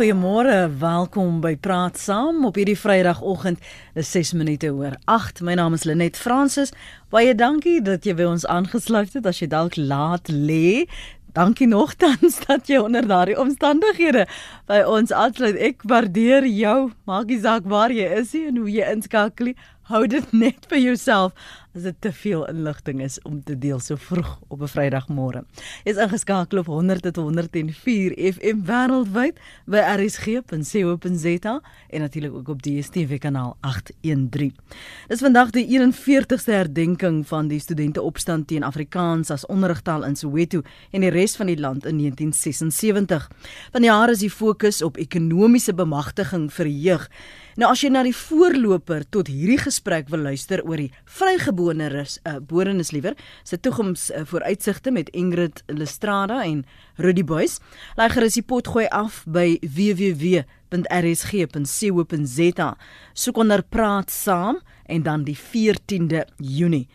Goeiemôre, welkom by Praat Saam op hierdie Vrydagoggend. Dis 6 minute oor 8. My naam is Lenet Fransis. Baie dankie dat jy by ons aangesluit het as jy dalk laat lê. Dankie nogtans dat jy onder daardie omstandighede by ons aansluit. Ek waardeer jou. Maak nie saak waar jy is nie en hoe jy inskakel nie. Hou dit net vir jouself as dit te veel inligting is om te deel so vroeg op 'n Vrydagmôre. Jy's ingeskakel op 100 tot 104 FM wêreldwyd by rsg.co.za en natuurlik ook op DStv kanaal 813. Dis vandag die 41ste herdenking van die studenteopstand teen Afrikaans as onderrigtaal in Soweto en die res van die land in 1976. Van die jare is die fokus op ekonomiese bemagtiging vir jeug Nou as jy na die voorloper tot hierdie gesprek wil luister oor die vrygeborenes, uh, borenes liewer, se toekoms uh, vooruitsigte met Ingrid Lestrada en Rudy Boys, laai gerus die pot gooi af by www.rsg.co.za. Soek onder praat saam en dan die 14de Junie.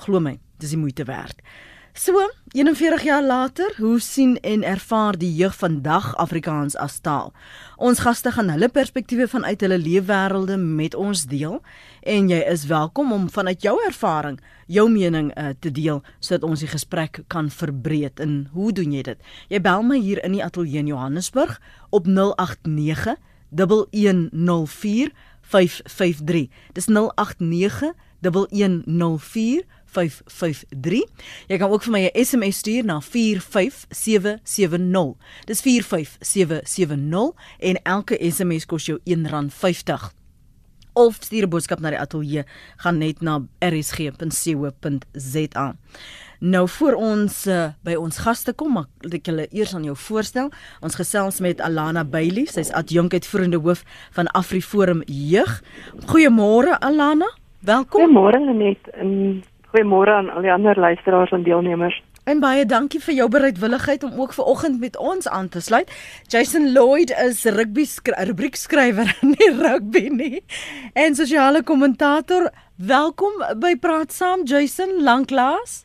Glo my, dis die moeite werd. So, 41 jaar later, hoe sien en ervaar die jeug vandag Afrikaans as taal? Ons gaste gaan hulle perspektiewe vanuit hulle leefwêrelde met ons deel en jy is welkom om vanuit jou ervaring jou mening uh, te deel sodat ons die gesprek kan verbreek. En hoe doen jy dit? Jy bel my hier in die ateljee in Johannesburg op 089 1104 553. Dis 089 1104 553. Jy kan ook vir my 'n SMS stuur na 45770. Dis 45770 en elke SMS kos jou R1.50. Of stuur 'n boodskap na die ateljee gaan net na rsg.co.za. Nou voor ons uh, by ons gaste kom, maar ek julle eers aan jou voorstel. Ons gesels met Alana Bailey, sy's adjunkuitvoerende hoof van AfriForum Jeug. Goeiemôre Alana. Welkom. Goeiemôre Lenet. En Goeiemôre aan al die ander luisteraars en deelnemers. En baie dankie vir jou bereidwilligheid om ook ver oggend met ons aan te sluit. Jason Lloyd is rugby rubriekskrywer in die rugby nie en sosiale kommentator. Welkom by Praat Saam Jason Lanklaas.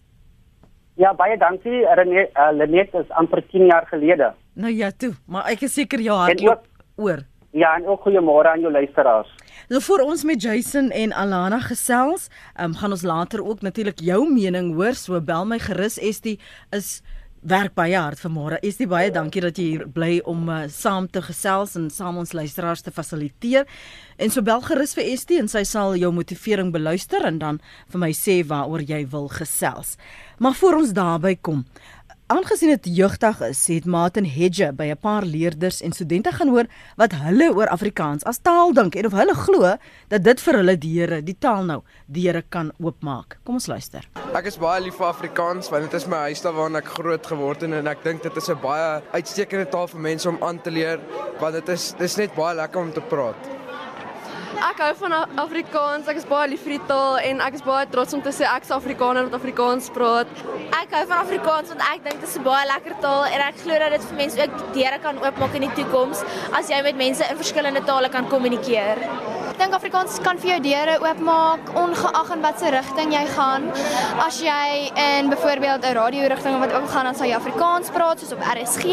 Ja, baie dankie. René uh, Lenet is amper 10 jaar gelede. Nou ja, toe, maar ek is seker jou hart loop oor. Ja, en ook goeiemôre aan jou luisteraars. Nou vir ons met Jason en Alana gesels, um, gaan ons later ook natuurlik jou mening hoor. So bel my gerus Estie is werk baie hard vanmôre. Estie baie dankie dat jy hier bly om uh, saam te gesels en saam ons luisteraars te fasiliteer. En so bel gerus vir Estie en sy sal jou motivering beluister en dan vir my sê waaroor jy wil gesels. Maar voor ons daarby kom, Aangesien dit jeugdag is, het Martin Hedge by 'n paar leerders en studente gaan hoor wat hulle oor Afrikaans as taal dink en of hulle glo dat dit vir hulle deure, die taal nou, deure kan oopmaak. Kom ons luister. Ek is baie lief vir Afrikaans want dit is my huistaal waarin ek groot geword het en ek dink dit is 'n baie uitstekende taal vir mense om aan te leer want dit is dis net baie lekker om te praat. Ek hou van Afrikaans. Ek is baie lief vir die taal en ek is baie trots om te sê ek's Afrikaner wat Afrikaans praat. Ek hou van Afrikaans want ek dink dit is 'n baie lekker taal en ek glo dat dit vir mense ook deure kan oopmaak in die toekoms as jy met mense in verskillende tale kan kommunikeer. Ek dink Afrikaans kan vir jou deure oopmaak ongeag in watter rigting jy gaan. As jy in byvoorbeeld 'n radio rigting wat ook gaan dan sal jy Afrikaans praat soos op RSG.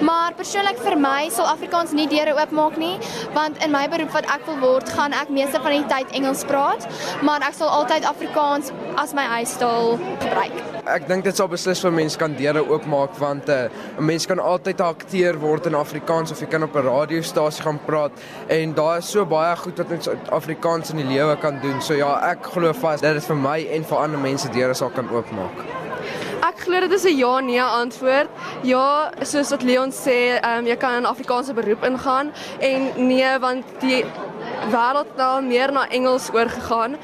Maar persoonlik vir my sal Afrikaans nie deure oopmaak nie, want in my beroep wat ek wil word, gaan ek meeste van die tyd Engels praat, maar ek sal altyd Afrikaans as my huistaal gebruik. Ek dink dit sal beslis vir mense kan deure oopmaak want eh, 'n uh, mens kan altyd 'n akteur word in Afrikaans of jy kan op 'n radiostasie gaan praat en daar is so baie goed wat met Afrikaans in die lewe kan doen. So ja, ek glo vas dat dit vir my en vir ander mense deure sal kan oopmaak. Ek glo dit is 'n ja nee antwoord. Ja, soos wat Leon sê, um, jy kan in Afrikaanse beroep ingaan en nee want die wêreld nou meer na Engels oorgegaan.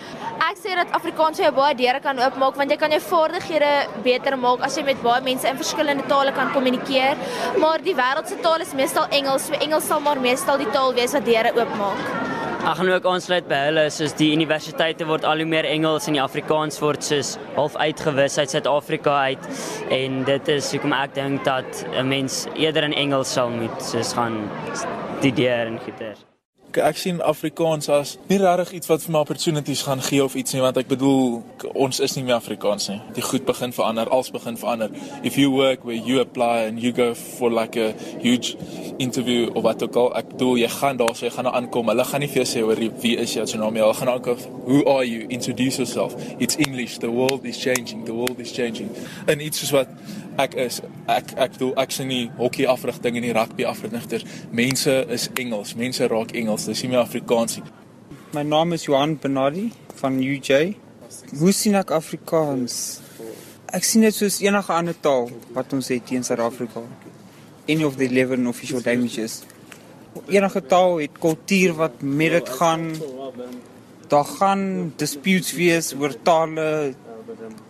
Ek sê dat Afrikaans jou baie deure kan oopmaak want jy kan jou vaardighede beter maak as jy met baie mense in verskillende tale kan kommunikeer. Maar die wêreld se taal is meestal Engels, so Engels sal maar meestal die taal wees wat deure oopmaak. Ek gaan ook aansluit by hulle soos die universiteite word al hoe meer Engels en die Afrikaans word soos half uitgewis uit Suid-Afrika uit en dit is hoekom ek dink dat 'n mens eerder in Engels sal moet soos gaan studeer en goeie. Ek sien Afrikaans as nie regtig iets wat vir my opportunities gaan gee of iets nie want ek bedoel ons is nie meer Afrikaans nie. Die goed begin verander, alles begin verander. If you work where you apply and you go for like a huge interview of wat ook al, ek bedoel jy gaan daar so jy gaan aankom. Hulle gaan nie vir jou sê oor wie is jy jy naam jy gaan aankom. Who are you? Introduce yourself. It's English. The world is changing. The world is changing. En iets soos wat ek is ek ek bedoel ek sien nie hokkie afrigting en nie rugby afrigters. Mense is Engels. Mense raak Engels. Dis nie meer Afrikaans nie. My naam is Johan Benardi van UJ. Hoe sien ek Afrikaans? Ek sien dit soos enige ander taal wat ons het in Suid-Afrika. Any of the 11 official languages. Enige taal het kultuur wat met dit gaan. Daar gaan disputes wees oor tale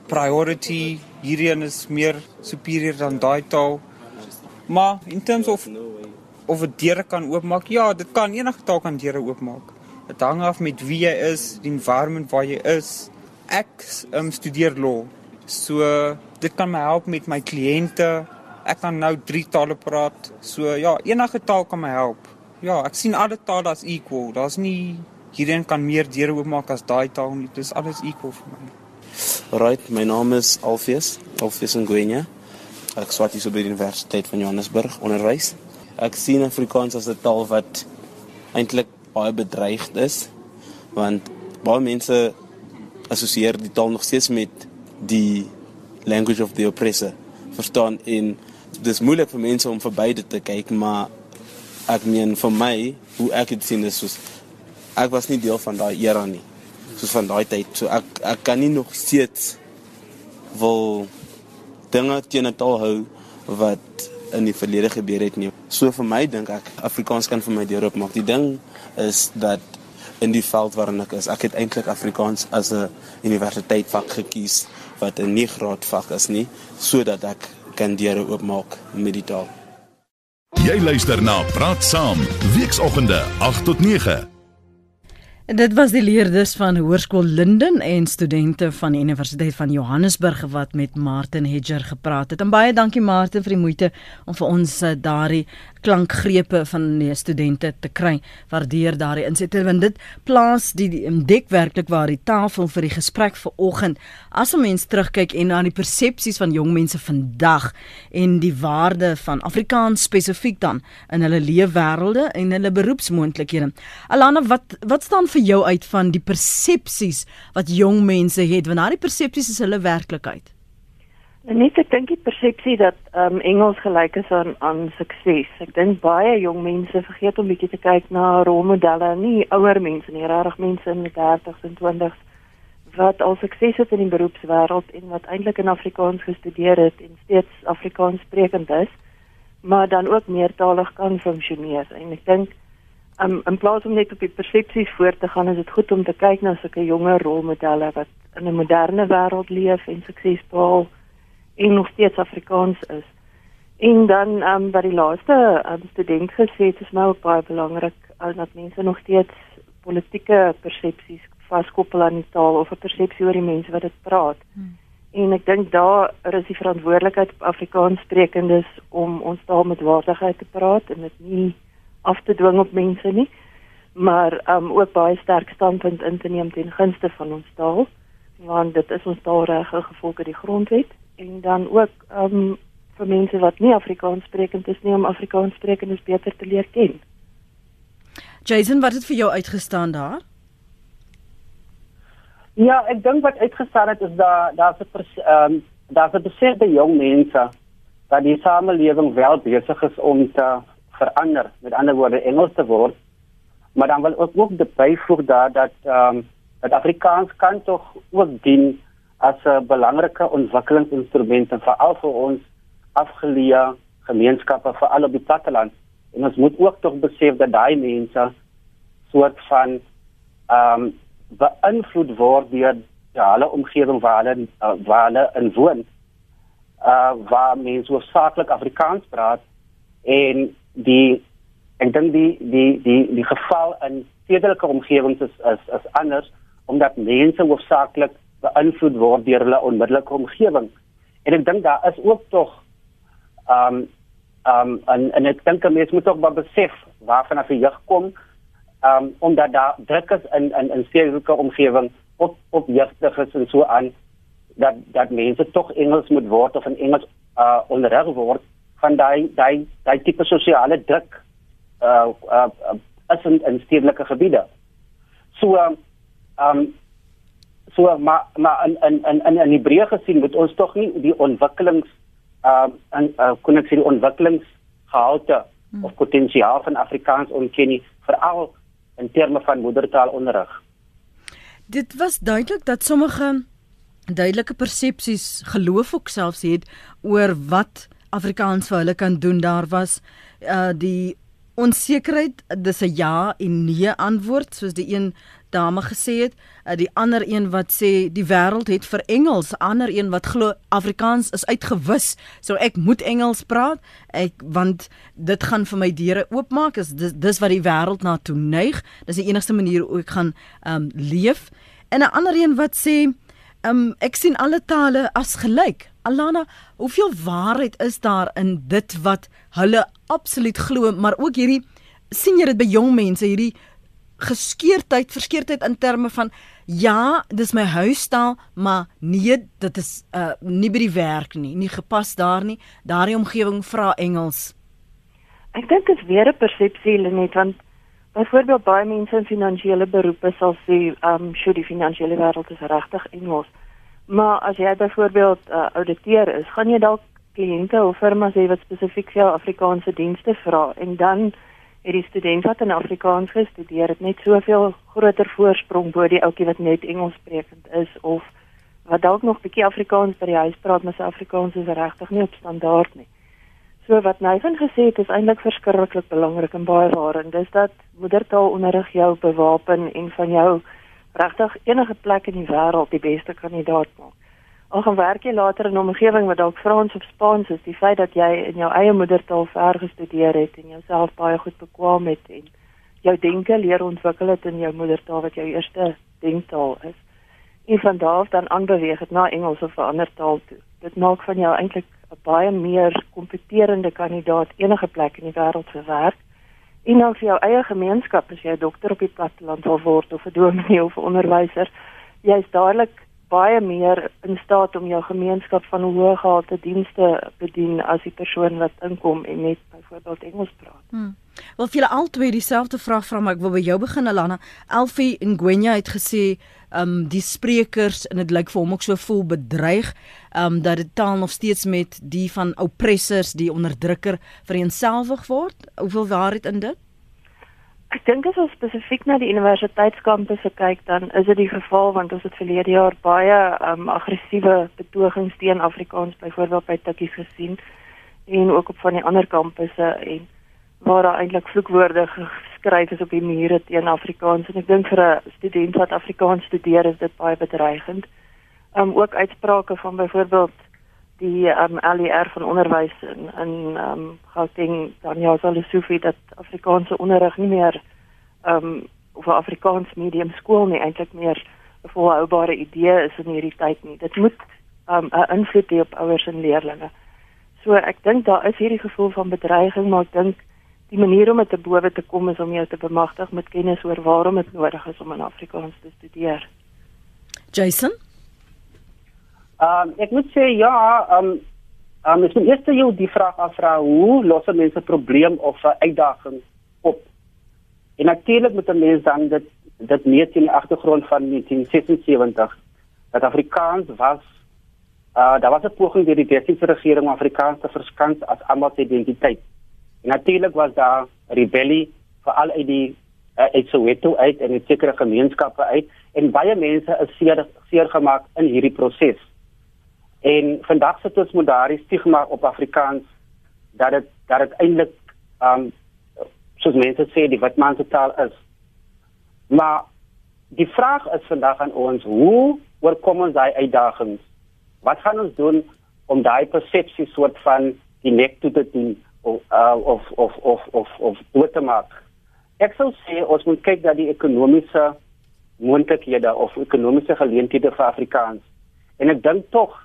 priority hierheen is meer superior dan daai taal. Maar in terms of of 'n deure kan oopmaak, ja, dit kan enige taal kan deure oopmaak. Dit hang af met wie jy is, die environment waar jy is. Ek um, studeer law. So dit kan my help met my kliënte. Ek kan nou drie tale praat. So ja, enige taal kan my help. Ja, ek sien alle tale as equal. Daar's nie hierheen kan meer deure oopmaak as daai taal nie. Dis alles equal vir my. Right, my naam is Alfees, Alfees Ngwenya. Ek swat hier so by die Universiteit van Johannesburg onderwys. Ek sien Afrikaans as 'n taal wat eintlik baie bedreigd is want baie mense assosieer die taal nog steeds met die language of the oppressor. Verstaan en dis moeilik vir mense om verby dit te kyk, maar ek meen vir my hoe ek dit sien is soos ek was nie deel van daai era nie soos van daai tyd. So ek ek kan nie nog steeds wil dinge teen 'n taal hou wat in die verlede gebeur het nie. So vir my dink ek Afrikaans kan vir my deur oopmaak. Die ding is dat in die veld waarin ek is, ek het eintlik Afrikaans as 'n universiteit vak gekies wat 'n nie graad vak is nie, sodat ek kan deure oopmaak met die taal. Jy luister na Praat Saam, weekoggende 8 tot 9. Dit was die leerders van Hoërskool Linden en studente van die Universiteit van Johannesburg wat met Martin Hedger gepraat het. En baie dankie Martin vir die moeite om vir ons eh, daardie klankgrepe van die studente te kry. Waardeer daardie insette want dit plaas die, die dek werklik waar die tafel vir die gesprek vanoggend. As 'n mens terugkyk en na die persepsies van jong mense vandag en die waarde van Afrikaans spesifiek dan in hulle leefwêrelde en hulle beroepsmoontlikhede. Alana, wat wat staan vir jou uit van die persepsies wat jong mense het want daardie persepsies is hulle werklikheid? Net ek dink die persepsie dat um, Engels gelyk is aan aan sukses. Ek dink baie jong mense vergeet om bietjie te kyk na rolmodelle, nie ouer mense nie, regtig mense in die 30s en 20s wat al sukses het in die beroepswêreld en wat eintlik in Afrikaans gestudeer het en steeds Afrikaans sprekend is, maar dan ook meertalig kan funksioneer. En ek dink um, in plaas om net op die persepsies voor te gaan, is dit goed om te kyk na sulke jonger rolmodelle wat in 'n moderne wêreld leef en sukses behaal en nog steeds Afrikaans is. En dan ehm um, wat die laaste um, student gesê het, is my ook baie belangrik uh, dat mense nog steeds politieke persepsies vaskoppel aan die taal of 'n persepsie oor die mense wat dit praat. Hmm. En ek dink daar is die verantwoordelikheid op Afrikaans sprekendes om ons taal met waardigheid te praat en dit nie af te dwing op mense nie, maar ehm um, ook baie sterk standpunt in te neem ten gunste van ons taal want dit is ons taalreg gevolg die grondwet en dan ook um vir mense wat nie Afrikaans sprekend is nie om Afrikaans sprekendes beter te leer ken. Jason, wat het vir jou uitgestaan daar? Ja, ek dink wat uitgestaan het is daar daar's 'n ehm daar's 'n besef by jong mense dat die samelewing wel besig is om te verander, met ander woorde Engels te word. Maar dan wil ook ook byvoeg daar dat ehm um, dat Afrikaans kan tog ook dien as 'n belangrike ontwikkelingsinstrument en veral vir ons afgeleë gemeenskappe veral op die platteland. En ons moet ook tog besef dat daai mense soort van ehm um, beïnvloed word deur die hele omgewing waar hulle uh, waar hulle in woon. Uh waar mense hoofsaaklik Afrikaans praat en die ek dink die die die die geval in stedelike omgewings is is, is anders omdat mense hoofsaaklik beïnvloed word deur hulle onmiddellike omgewing. En ek dink daar is ook tog ehm um, ehm um, en en ek dink mense moet ook maar besef waarvan af die jeug kom um omdat daar druk is in in in stedelike omgewing op op jeugdiges en so aan dat dat mense tog Engels moet word of in Engels uh onderrig word van daai daai daai tipe sosiale druk uh uh, uh is in, in stedelike gebiede. So um um so maar maar in in in in, in die breë gesien moet ons tog nie die ontwikkelings uh en uh, kon ek sê die ontwikkelingsgehalte hmm. of potensiaal van Afrikaans ontken nie veral in terme van moedertaalonderrig. Dit was duidelik dat sommige duidelike persepsies geloof ook selfs het oor wat Afrikaans vir hulle kan doen. Daar was uh die onsekerheid, dis 'n ja en nee antwoord soos die een dame gesê het, uh, die ander een wat sê die wêreld het vir Engels, ander een wat glo Afrikaans is uitgewis, so ek moet Engels praat, ek want dit gaan vir my deure oopmaak, is dis, dis wat die wêreld na toe neig. Dis die enigste manier hoe ek gaan um leef. En 'n ander een wat sê um ek sien alle tale as gelyk. Alana, hoeveel waarheid is daar in dit wat hulle absoluut glo, maar ook hierdie sien jy dit by jong mense hierdie geskeerdheid, verskeerdheid in terme van ja, dis my huistaal, maar nee, dit is uh nie by die werk nie, nie gepas daar nie. Daardie omgewing vra Engels. Ek dink dit is weer 'n persepsie net want byvoorbeeld baie mense in finansiële beroepe sal sê, um sjoe, die finansiële wêreld is regtig Engels. Maar as jy byvoorbeeld 'n uh, ouditeur is, gaan jy dalk kliënte of firmas hê wat spesifiek vir Afrikaanse dienste vra en dan het die student wat in Afrikaans gestudeer het net soveel groter voorsprong bo die ouetjie wat net Engels sprekend is of wat dalk nog bietjie Afrikaans by die huis praat, maar sy Afrikaans is regtig nie op standaard nie. So wat Nyven gesê het is eintlik verskriklik belangrik en baie waar en dis dat moedertaalonderrig jou bewapen en van jou regtig enige plek in die wêreld die beste kandidaat maak. Al gaan werk jy later in 'n omgewing wat dalk Frans of Spaans is, die feit dat jy in jou eie moedertaal ver gestudeer het en jouself baie goed bekwam het en jou denke leer ontwikkel het in jou moedertaal wat jou eerste denktaal is. En van daar af dan aanbeweeg het na Engels of 'n ander taal toe. Dit maak van jou eintlik 'n baie meer kompeterende kandidaat enige plek in die wêreld vir werk. En dan vir jou eie gemeenskap as jy 'n dokter op die platteland wil word of 'n dominee of 'n onderwyser, jy's dadelik baie meer in staat om jou gemeenskap van hoë gehalte dienste bedien as die persoon wat inkom en net byvoorbeeld Engels praat. Hmm. Wel vir julle albei dieselfde vraag vra maar ek wil by jou begin Alana. Elfie Ngwenya het gesê um die sprekers en dit lyk vir hom ook so vol bedreig um dat dit taal nog steeds met die van oppressors, die onderdrukker vereenselwig word. Hoeveel waarheid in dit? Dink as ons spesifiek na die universiteitskampusse kyk, dan is dit die geval want ons het verlede jaar baie um, aggressiewe betogings teen Afrikaans byvoorbeeld by Tikkies gesien en ook op van die ander kampusse en waar daar eintlik vloekwoorde geskryf is op die mure teen Afrikaans en ek dink vir 'n student wat Afrikaans studeer is dit baie bedreigend. Um ook uitsprake van byvoorbeeld die um, LER van onderwys in in um, Gauteng dan ja sal Lesofie dat Afrikaanse onderrig nie meer um of Afrikaans medium skool nie eintlik meer 'n volhoubare idee is in hierdie tyd nie. Dit moet um 'n invloed hê op ouers en leerders. So ek dink daar is hierdie gevoel van bedreiging, maar ek dink die manier om dit te bowe te kom is om jou te bemagtig met kennis oor waarom dit nodig is om in Afrikaans te studeer. Jason Ehm um, ek moet sê ja, ehm um, ehm um, ek moet eers jou die vraag afvra hoe los mense probleem of 'n uitdaging op. En natuurlik moet 'n mens dan dit dit meet in die agtergrond van 1976 dat Afrikaans was uh daar was 'n poging deur die Destiniese regering om Afrikaans te verskans as almal se identiteit. En natuurlik was daar rebellie vir al die uh, uit Soweto uit en sekere gemeenskappe uit en baie mense is seer seer gemaak in hierdie proses. En vandag sit ons met daardie stigma op Afrikaans dat dit dat dit eintlik um soos mense sê die witmanse taal is. Maar die vraag is vandag aan ons, hoe oorkom ons daai uitdagings? Wat gaan ons doen om daai persepsie soort van die nek toe te doen of uh, of of of of of dood te maak? Ek sou sê ons moet kyk dat die ekonomiese moontlikhede of ekonomiese geleenthede vir Afrikaans. En ek dink tog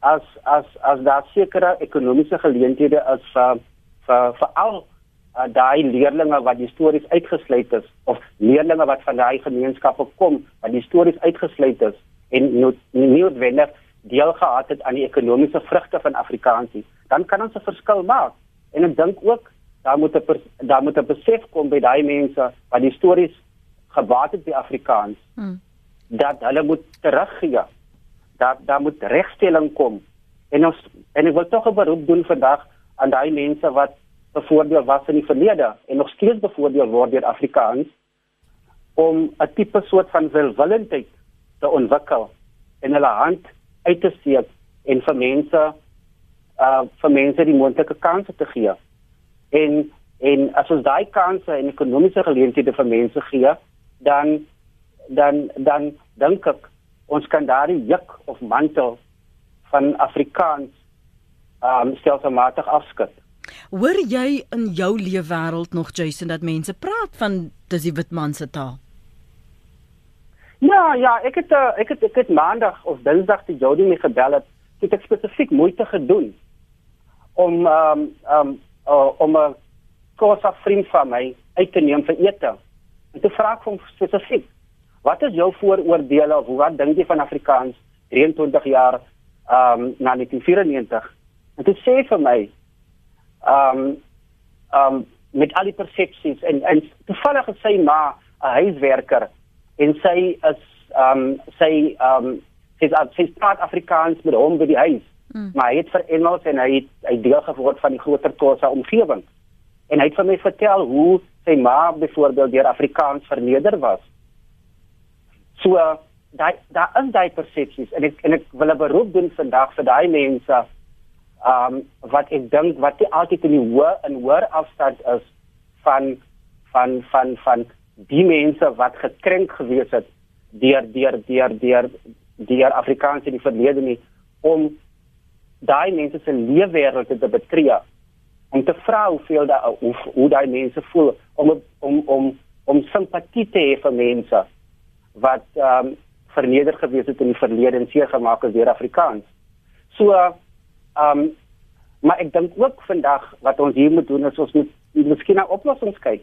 as as as daar sekere ekonomiese geleenthede is vir vir vir al uh, daai leerlinge wat histories uitgesluit is of leerlinge wat van daai gemeenskappe kom wat histories uitgesluit is en noodwendig deel gehad het aan die ekonomiese vrugte van Afrikaans nie, dan kan ons 'n verskil maak. En ek dink ook daar moet 'n daar moet 'n besef kom by daai mense wat die stories gebaat het by Afrikaans. Hmm. Dat hulle moet teruggee. Dat daar moet regstelling kom. En ons en ek wil tog 'n beroep doen vandag aan daai mense wat bevoordeel was in die verlede en nog steeds bevoordeel word deur Afrikaans om 'n tipe soort van welwillendheid te ontwikkel en hulle hand uit te steek en vir mense uh vir mense die moontlike kansse te gee. En en as ons daai kansse en ekonomiese geleenthede vir mense gee, dan dan dan dink ek ons kan daardie juk of mantel van Afrikaans um stelselmatig afskud. Hoor jy in jou leefwêreld nog Jason dat mense praat van dis die wit man se taal? Ja, ja, ek het uh, ek het ek het maandag of dinsdag die Jody my gebel het. Ek het spesifiek moeite gedoen om ehm um, ehm um, uh, om 'n kosa vriend van my uit te neem vir ete. En toe vra ek hom spesifiek, "Wat is jou vooroordeele of wat dink jy van Afrikaans 23 jaar ehm um, na 1994?" En toe sê vir my, ehm um, ehm um, met al die persepsies en en toevallig gesê maar 'n huiswerker en sy is ehm um, sy ehm um, sy's sy praat Afrikaans met hom by die huis. Mm. Maar hy het vir Engels en hy het hy deel geword van die groter Khoisa omgewing. En hy het vir my vertel hoe sy ma byvoorbeeld deur Afrikaans verneder was. So daai daar is daai persepsies en ek en ek wil 'n beroep doen vandag vir daai mense um, wat ek dink wat die altyd in die hoë en hoër afstand is van van van van die mense wat gekrenk gewees het deur deur deur deur deur Afrikaans in die verlede nie om daai mense se leefwêreld te betree om te vra hoeveel daai hoe, hoe daai mense voel om om om om simpatie te hê vir mense wat ehm um, verneder gewees het in die verlede en seer gemaak is deur Afrikaans. So ehm um, maar ek dink ook vandag wat ons hier moet doen is ons moet miskien na oplossings kyk.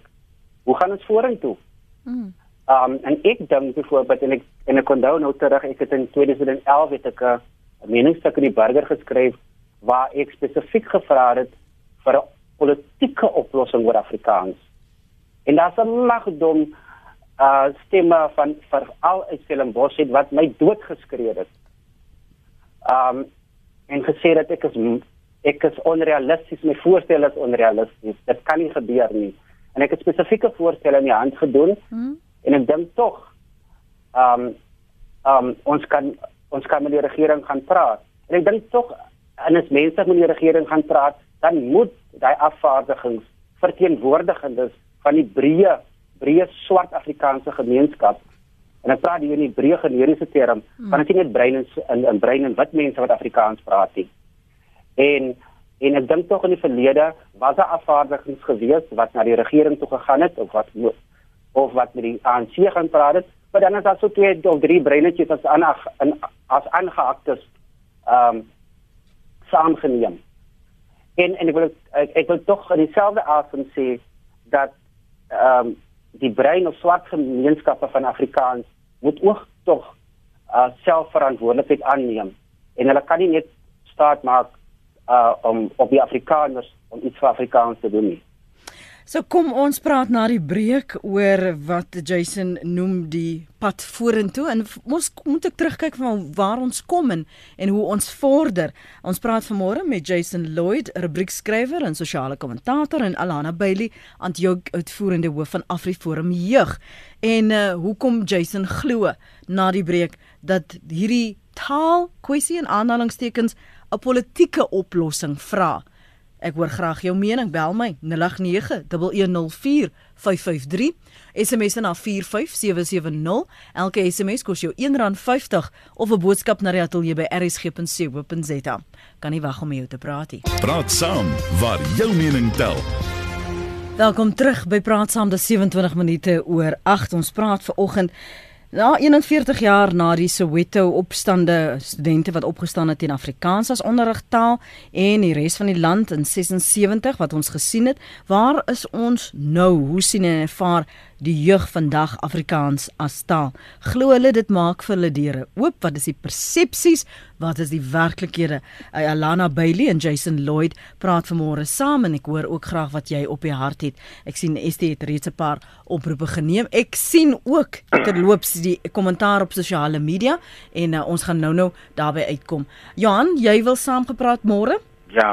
Hoe gaan ons vorentoe? Mm. Um en ek dink byvoorbeeld en ek en ek onthou nou terug ek het in 2011 het ek 'n meningsstuk in die burger geskryf waar ek spesifiek gevra het vir 'n politieke oplossing oor Afrikaans. En daar's 'n magdom uh stemme van veral uit Stellenbosch het wat my doodgeskree het. Um en gesê dat ek is ek is onrealisties, my voorstel is onrealisties. Dit kan nie gebeur nie en ek het spesifieke voorstelle in die hand gedoen hmm. en ek dink tog um, um, ons kan ons kan met die regering gaan praat en ek dink tog en as mense met die regering gaan praat dan moet daai afvaardigings verteenwoordigendes van die breë breë swart Afrikaanse gemeenskap en ek praat hier in die breë generiese term hmm. want dit is nie net brein en in brein en wit mense wat Afrikaans praat nie en En ek dink tog in die verlede was daar afvaardigings gewees wat na die regering toe gegaan het of wat of wat met die ANC gaan praat het, maar dan is daar so twee of drie breinetjies as aan as aangehaktes ehm um, saamgeneem. En en ek wil ek, ek wil tog in dieselfde asem sê dat ehm um, die brein of swart gemeenskappe van Afrikaans moet ook tog uh, selfverantwoordelikheid aanneem en hulle kan nie net staat maak uh om op die Afrikaners om iets vir Afrikaans te doen nie. So kom ons praat na die breek oor wat Jason noem die pad vorentoe en ons moet ek terugkyk van waar ons kom en, en hoe ons vorder. Ons praat vanmôre met Jason Lloyd, rubriekskrywer en sosiale kommentator en Alana Bailey, antjou uitvoerende hoof van AfriForum Jeug. En uh hoekom Jason glo na die breek dat hierdie taal kwessie en aanhalingstekens 'n politieke oplossing vra. Ek hoor graag jou mening. Bel my 0891104553. SMS na 45770. Elke SMS kos jou R1.50 of 'n boodskap na die ateljee by rsg.co.za. Kan nie wag om met jou te praat nie. Praat saam waar jou mening tel. Welkom terug by Praat saam. Dis 27 minute oor 8. Ons praat ver oggend Na 41 jaar na die Soweto opstande, studente wat opgestaan het teen Afrikaans as onderrigtaal en die res van die land in 76 wat ons gesien het, waar is ons nou? Hoe sien en ervaar die jeug vandag Afrikaans as taal? Glo hulle dit maak vir hulle deure oop? Wat is die persepsies? Wat is die werklikhede? Alana Bailey en Jason Lloyd praat vanmôre saam en ek hoor ook graag wat jy op die hart het. Ek sien Estie het reeds 'n paar oproepe geneem. Ek sien ook terloops die kommentaar op sosiale media en uh, ons gaan nou-nou daarby uitkom. Johan, jy wil saamgepraat môre? Ja,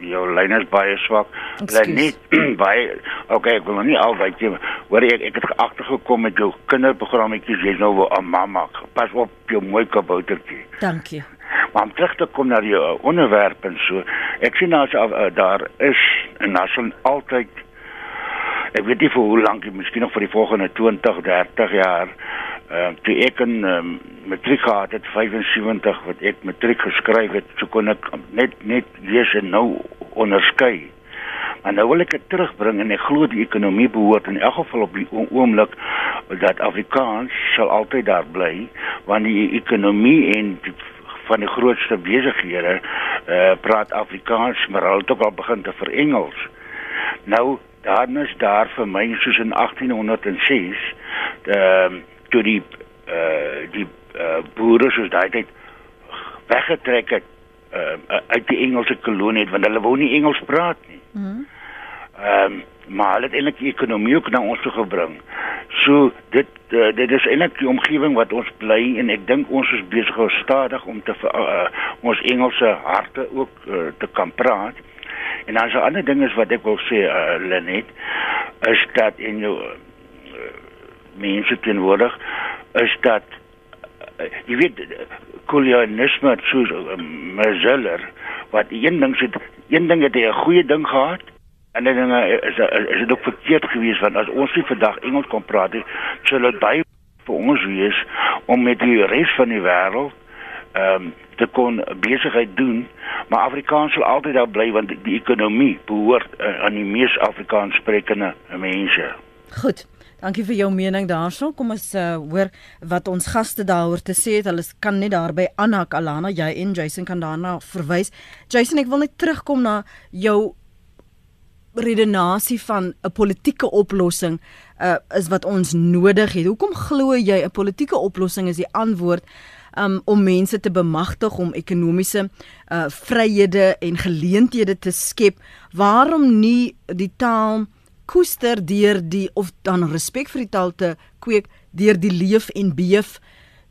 jou lyn is baie swak. Lyn nie baie Okay, ek wil nog nie altyd sê hoor ek ek het agtergekom met jou kinderprogrammetjies jy's nou 'n mamma. Pas op jou mooi kaboutertjie. Dankie. Maar om terug te kom na die uh, onderwerp en so. Ek sien nou uh, daar is en daar sal altyd ek weet nie vir hoe lank, miskien nog vir die volgende 20, 30 jaar uh, toe ek in um, matriek gehad het 75 wat ek matriek geskryf het, so kon ek net net lees en nou onderskei. Maar nou wil ek dit terugbring en ek glo die ekonomie behoort in elk geval op die oomblik dat Afrikaans sal altyd daar bly want die ekonomie en die, van die grootste besighede uh, praat Afrikaans maar hulle het ook al begin te verengels. Nou dan is daar vir my soos in 1806 ehm toe die uh, die uh, boere soos daai tyd weggetrek het uh, uit die Engelse kolonie het, want hulle wou nie Engels praat nie. Mhm. Ehm um, maar hulle het eintlik die ekonomie ook na ons toe gebring. So dit uh, dit is eintlik die omgewing wat ons bly en ek dink ons is besig om stadig om te uh, ons Engelse harte ook uh, te kan praat. En dan 'n ander ding is wat ek wil sê uh, Lenet is dat in jou mense teenwoordig is dat uh, jy weet kolonialisme so uh, Mazeller wat een ding sê een ding het hy 'n goeie ding gehad en dan ding is is dit ook verkeerd geweest want as ons nie vandag Engels kon praat nie sou dit baie vir ons wees om met die res van die wêreld ehm um, te kon besigheid doen maar Afrikaans sal altyd daar bly want die ekonomie behoort uh, aan die mees Afrikaans sprekende mense. Goed. Dankie vir jou mening daarso. Kom ons uh, hoor wat ons gaste daaroor te sê het. Hulle kan net daarby aanhak Alana, jy en Jason kan daarna verwys. Jason, ek wil net terugkom na jou redenasie van 'n politieke oplossing uh, is wat ons nodig het. Hoekom glo jy 'n politieke oplossing is die antwoord um, om mense te bemagtig om ekonomiese uh, vryhede en geleenthede te skep? Waarom nie die taal koester deur die of dan respek vir die taal te kweek deur die leef en beef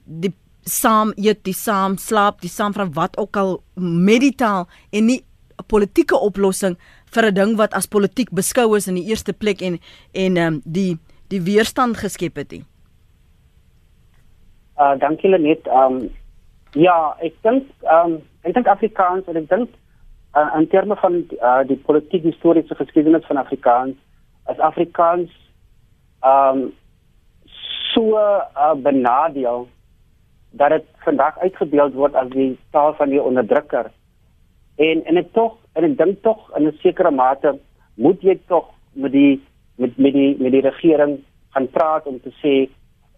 die saam eet, die saam slaap, die saam van wat ook al met die taal en nie 'n politieke oplossing vir 'n ding wat as politiek beskou is in die eerste plek en en ehm um, die die weerstand geskep het nie. Uh dankie Lenet. Um ja, ek dink um ek dink Afrikaans en ek dink uh, in terme van uh, die politiek historiese geskiedenis van Afrikaans as Afrikaans um so uh, benadeel dat dit vandag uitgebeeld word as die taal van die onderdrukker. En en ek tog en ek dink tog in 'n sekere mate moet jy tog met die met met die met die regering gaan praat om te sê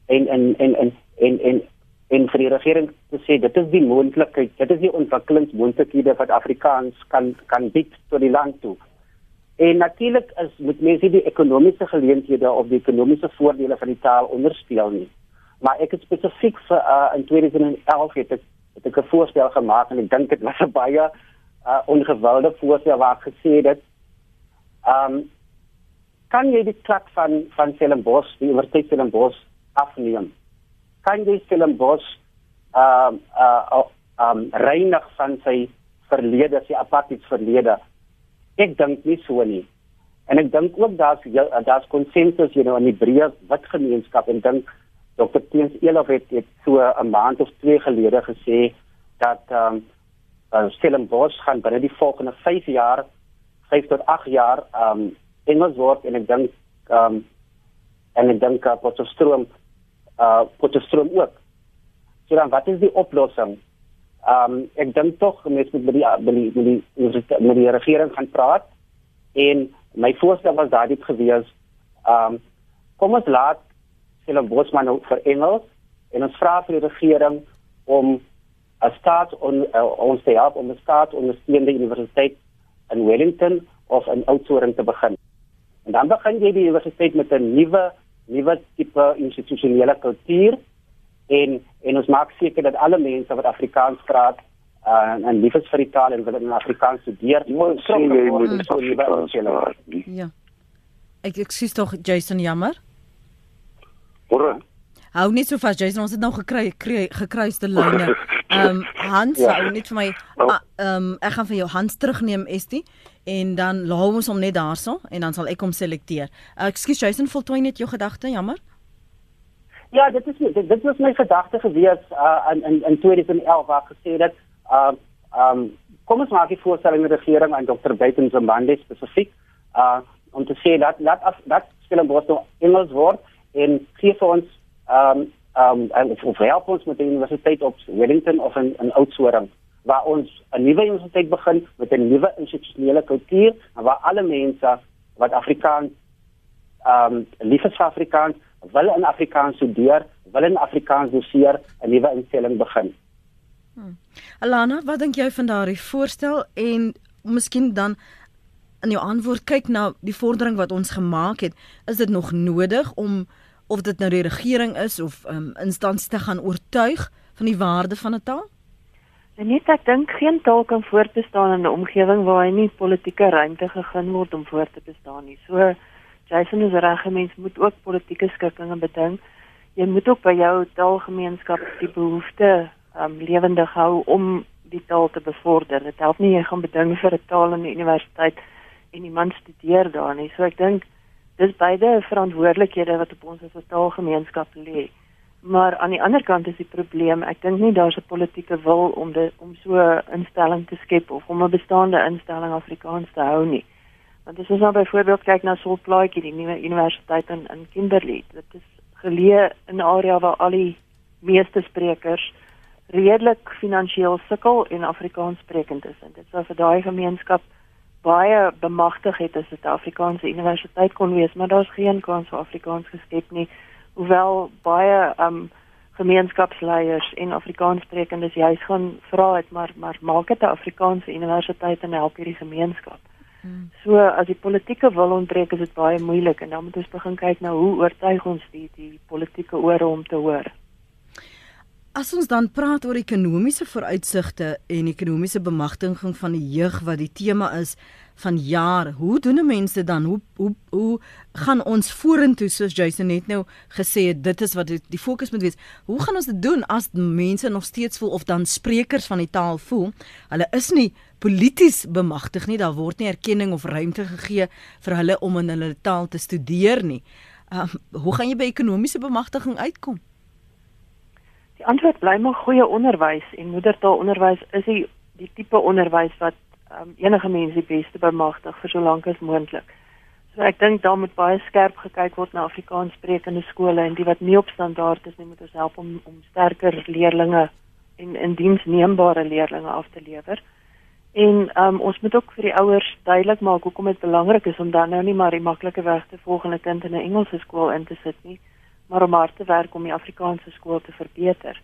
en en en en en en en vir die regering te sê dit is die moontlikheid dit is die ontwikkelingsmoontlikhede wat Afrikaans kan kan bied tot die land toe. En natuurlik is moet mense die ekonomiese geleenthede of die ekonomiese voordele van die taal onderspeel nie. Maar ek het spesifiek vir uh, in 2011 het ek het ek 'n voorstel gemaak en ek dink dit was 'n baie uh, ongewilde voorstel waar ek gesê het ehm um, kan jy die klak van van Stellenbosch, die Universiteit Stellenbosch afneem? Kan jy Stellenbosch ehm um, uh, um reinig van sy verlede, sy apartheid verlede? Ek dink nie so nie. En ek dink ook daar's daar's konsensus you know in die breë wit gemeenskap en dink Dr. Teens Elof het, het so 'n maand of twee gelede gesê dat ehm um, uh, Stellenbosch gaan binne die volgende 5 jaar 5 tot 8 jaar ehm um, Engels word en ek dink ehm um, en ek dink uh, Potchefstroom uh Potchefstroom ook. So dan wat is die oplossing? Ehm um, ek dink tog mense moet met die met die met die, met die regering gaan praat en my voorstel was daardie gewees ehm um, kom ons laat Stellenbosch maar nou vir Engels en ons vra vir die regering om 'n staat on, uh, ons te help om 'n staat ondersteunende universiteit in Wellington of in Oudtshoorn te begin. En dan begin jy die universiteit met 'n nuwe nuwe tipe institusionele kultuur en en ons maak seker dat alle mense wat Afrikaans praat uh, en lief is vir die taal en wil in Afrikaans studeer, moet sien jy moet so Afrikaans praat. Ja. Ek ek sies tog Jason jammer. Hoor. Hou net so vas Jason, ons het nou gekry kry, gekruiste lyne. Ehm um, Hans, ja. hou net vir my ehm um, ek gaan vir jou Hans terugneem Estie en dan laat ons hom net daarso en dan sal ek hom selekteer. Uh, Ekskuus Jason, voltooi net jou gedagte, jammer. Ja, dit is dit, dit was my gedagte gewees uh, in in in 2011 waar gesê dat ehm uh, um, kom ons maak die voorstelling met die regering en Dr. Buiten Zambande spesifiek uh om te sê dat dat af, dat Stellenbosch nou Engels word en gee vir ons ehm um, ehm um, en of help ons met die universiteit op Wellington of in in Oudtshoorn waar ons 'n nuwe universiteit begin met 'n nuwe institusionele kultuur waar alle mense wat Afrikaans ehm um, lief is vir Afrikaans wil in Afrikaans studeer, wil in Afrikaans doseer, 'n nuwe instelling begin. Hmm. Alana, wat dink jy van daardie voorstel en miskien dan in jou antwoord kyk na die vordering wat ons gemaak het, is dit nog nodig om of dit nou die regering is of um, instansies te gaan oortuig van die waarde van 'n taal? Net ek dink geen taal kan voortbestaan in 'n omgewing waar hy nie politieke ruimte gegee word om voort te bestaan nie. So Jason is reg, mens moet ook politieke skikkinge bedink. Jy moet ook by jou taalgemeenskap die behoefte um lewendig hou om die taal te bevorder. Dit help nie jy gaan beding vir 'n taal in die universiteit en iemand studeer daar nie. So ek dink dis beide verantwoordelikhede wat op ons as taalgemeenskap lê. Maar aan die ander kant is die probleem, ek dink nie daar's 'n politieke wil om dit om so 'n instelling te skep of om 'n bestaande instelling Afrikaans te hou nie. Want as ons nou byvoorbeeld kyk na Solplaatjie, die nuwe universiteit in in Kimberley, dit is geleë in 'n area waar al die meeste sprekers redelik finansiëel sukkel en Afrikaans sprekend is. En dit sou vir daai gemeenskap baie bemagtig het as dit 'n Afrikaanse universiteit kon wees, maar daar's geen kans vir Afrikaans geskep nie. Hoewel baie um gemeenskapsleiers en Afrikaanssprekendes juis gaan vra het, maar maar maak dit 'n Afrikaanse universiteit en help hierdie gemeenskap. Hmm. So as die politieke wil ontbreek, is dit baie moeilik en dan moet ons begin kyk na hoe oortuig ons die die politieke ore om te hoor. As ons dan praat oor ekonomiese vooruitsigte en ekonomiese bemagtiging van die jeug wat die tema is van jaar, hoe doen mense dan? Hoe hoe hoe gaan ons vorentoe soos Jason net nou gesê het, dit is wat die, die fokus moet wees. Hoe gaan ons dit doen as mense nog steeds voel of dan sprekers van die taal voel, hulle is nie polities bemagtig nie, daar word nie erkenning of ruimte gegee vir hulle om in hulle taal te studeer nie. Um, hoe gaan jy by ekonomiese bemagtiging uitkom? Die antwoord bly maar goeie onderwys en moedertaalonderwys is die die tipe onderwys wat um, enige mens die beste bemagtig vir so lank as moontlik. So ek dink daar moet baie skerp gekyk word na Afrikaans sprekende skole en die wat nie op standaard is nie moet ons help om om sterker leerdlinge en in diensneembare leerdlinge af te lewer. En um, ons moet ook vir die ouers duidelik maak hoekom dit belangrik is om dan nou nie maar die maklike weg te volg en 'n kind in 'n Engelse skool in te sit nie maar om hard te werk om die Afrikaanse skool te verbeter.